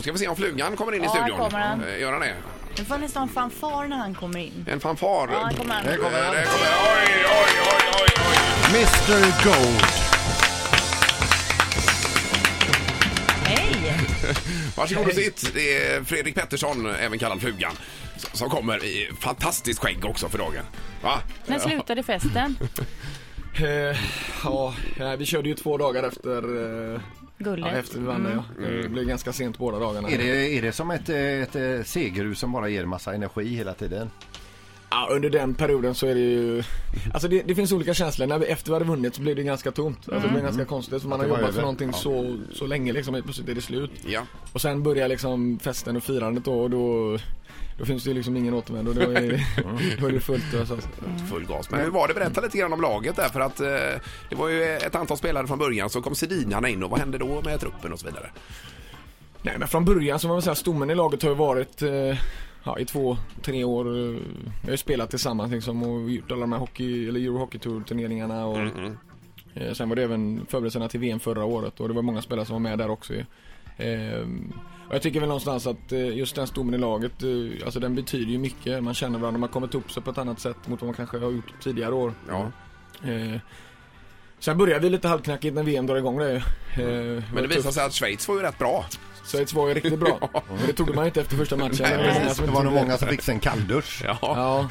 Då ska vi se om flugan kommer in i Ja, här studion. kommer han. Eh, Gör han det? Nu får nästan fanfar när han kommer in. En fanfar. Ja, här kommer han. Eh, kommer han. Oj, oj, oj, oj, oj. Mr Gold. Hej! Varsågod och sitt. Det är Fredrik Pettersson, även kallad Flugan, s- som kommer i fantastiskt skägg också för dagen. Va? När slutade festen? Eh, ja, eh, vi körde ju två dagar efter, eh, ja, Guldet? efter vi vann ja. Eh, Det blev ganska sent båda dagarna. Är det, är det som ett, ett, ett segerhus som bara ger massa energi hela tiden? Ja, under den perioden så är det ju, alltså det, det finns olika känslor. När vi, efter vi hade vunnit så blev det ganska tomt. Alltså det blev ganska konstigt. För man har jobbat för någonting så, så länge liksom, helt plötsligt är det slut. Ja. Och sen börjar liksom festen och firandet då och då, då finns det ju liksom ingen återvändo. Då är, då är det fullt alltså. Full gas. Men hur var det? Berätta lite grann om laget där för att eh, det var ju ett antal spelare från början så kom Sedinarna in och vad hände då med truppen och så vidare? Nej men från början så var man säga stommen i laget har ju varit eh, ja, i två, tre år. eh, Vi har ju spelat tillsammans liksom och gjort alla de här hockey, eller Euro Hockey Tour turneringarna och eh, sen var det även förberedelserna till VM förra året och det var många spelare som var med där också ju. Eh, och jag tycker väl någonstans att eh, just den stommen i laget, alltså den betyder ju mycket. Man känner varandra, man har kommit ihop sig på ett annat sätt mot vad man kanske har gjort tidigare år. Ja. Eh, sen började vi lite halvknackigt när VM drar igång det. Eh, Men det visade sig att Schweiz var ju rätt bra. Schweiz var ju riktigt bra. Och det trodde man ju inte efter första matchen. Nej, Det var många precis. som Det var nog många som fick sig en kalldusch. Ja. Ja,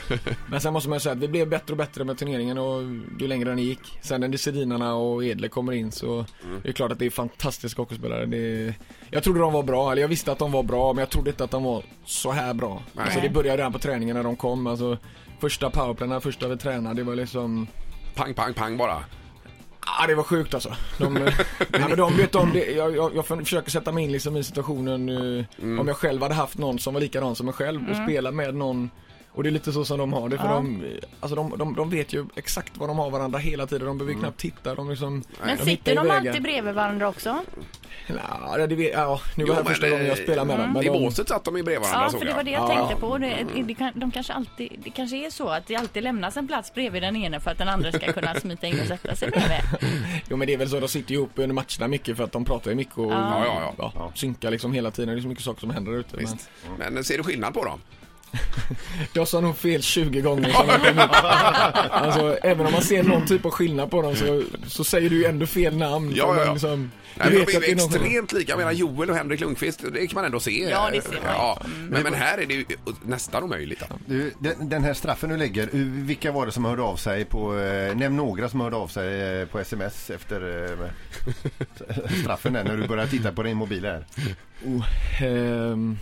men sen måste man ju säga att vi blev bättre och bättre med turneringen och ju längre den gick. Sen när Sedinarna och Edle kommer in så Mm. det är klart att det är fantastiska hockeyspelare. Det. Jag trodde de var bra, eller jag visste att de var bra, men jag trodde inte att de var så här bra. Nej. Alltså det började redan på träningen när de kom. Alltså, första powerplayna, första vi tränade, det var liksom Pang, pang, pang bara. Ja, det var sjukt alltså. De, nej, men de vet om det. Jag, jag, jag försöker sätta mig in liksom i situationen eh, Mm. om jag själv hade haft någon som var likadan som mig själv och spela med någon och det är lite så som de har det för Ja. de, alltså de, de, de vet ju exakt vad de har varandra hela tiden. De behöver Mm. knappt titta. De liksom, Men de sitter de vägar. alltid bredvid varandra också? Ja, det vet, ja, nu var det första gången jag spelade med dem. Men I de, båset satt de bredvid varandra Ja, för det var det jag Ja. tänkte på. Det, det, kan, de kanske alltid, det kanske är så att det alltid lämnas en plats bredvid den ene för att den andra ska kunna smita in och sätta sig bredvid. jo men det är väl så, de sitter ihop under matcherna mycket för att de pratar ju mycket och Ja, ja, ja. ja, synkar liksom hela tiden. Det är så mycket saker som händer där ute. Men, Visst. Men ser du skillnad på dem? Jag sa nog fel 20 gånger som jag kom ut. Alltså även om man ser någon typ av skillnad på dem så, så säger du ju ändå fel namn. Ja, ja, man ja. Liksom, Nej, de är det ju extremt lika. Jag menar Joel och Henrik Lundqvist, det kan man ändå se. Ja, det ser man. Ja. Men, men här är det ju nästan omöjligt. Du, den, den här straffen du lägger, vilka var det som hörde av sig på, eh, nämn några som hörde av sig eh, på sms efter eh, straffen där, när du började titta på din mobil här. Oh, ehm,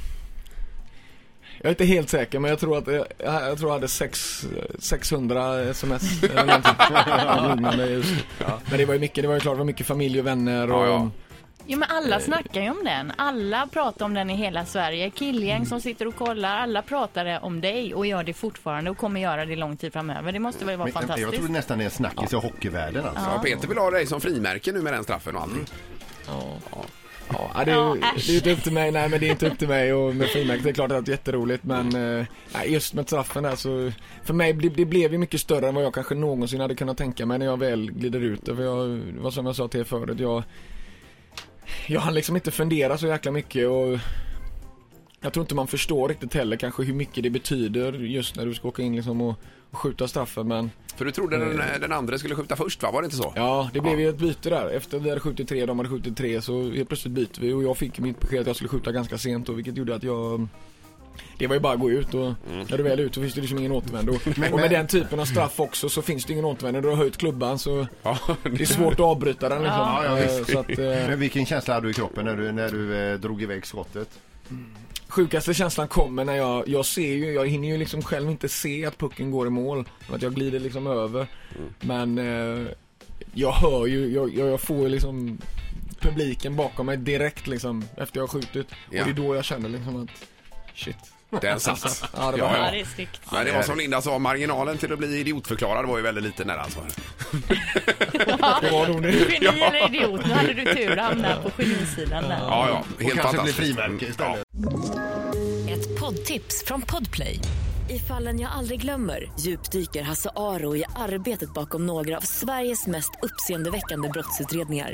jag är inte helt säker men jag tror att jag, jag tror jag hade sex, 600 sms eller någonting. liknande just. Men det var ju mycket, det var ju klart det var mycket familj och vänner och Ja, ja. Jo men alla snackar ju om den. Alla pratar om den i hela Sverige. Killgäng som sitter och kollar. Alla pratar om dig och gör det fortfarande och kommer göra det lång tid framöver. Det måste väl vara Men, jag fantastiskt. tror nästan det är en snackis i hockeyvärlden alltså. Ja, Peter vill ha dig som frimärke nu med den straffen och allting. Ja, ja det, är, det är inte upp till mig, nej men det är inte upp till mig och med frimärket, det är klart att det är jätteroligt men eh, nej, just med straffen där så För mig, det, det blev ju mycket större än vad jag kanske någonsin hade kunnat tänka mig när jag väl glider ut det för jag, det var som jag sa till er förut, jag Jag hann liksom inte fundera så jäkla mycket och Jag tror inte man förstår riktigt heller kanske hur mycket det betyder just när du ska åka in liksom och, och skjuta straffen men För du trodde den, den andra skulle skjuta först va? Var det inte så? Ja, det blev ju ett byte där. Efter vi hade skjutit tre, de hade skjutit tre, så helt plötsligt byter vi och jag fick mitt besked att jag skulle skjuta ganska sent då, vilket gjorde att jag det var ju bara att gå ut och när du väl är ute så finns det liksom ingen återvändo. och med men- den typen av straff också så finns det ingen återvändo. Du har höjt klubban så Ja, det är svårt att avbryta den liksom. Ja, ja, Eh, att, eh, Men vilken känsla hade du i kroppen när du, när du eh, drog iväg skottet? Sjukaste känslan kommer när jag, jag ser ju, jag hinner ju liksom själv inte se att pucken går i mål. Att jag glider liksom över. Men eh, jag hör ju, jag, jag, får ju liksom publiken bakom mig direkt liksom efter jag har skjutit. Ja. Och det är då jag känner liksom att shit. Den satt. Ja, det var Ja, det är snyggt. Men det var som Linda sa, marginalen till att bli idiotförklarad var ju väldigt liten där alltså. Det var nog det. Geni eller idiot. Nu hade du tur att hamna på genisidan där. Ja, ja. Och Helt kanske blir fantastiskt. frimärke istället. Ett poddtips från Podplay. I fallen jag aldrig glömmer djupdyker Hasse Aro i arbetet bakom några av Sveriges mest uppseendeväckande brottsutredningar.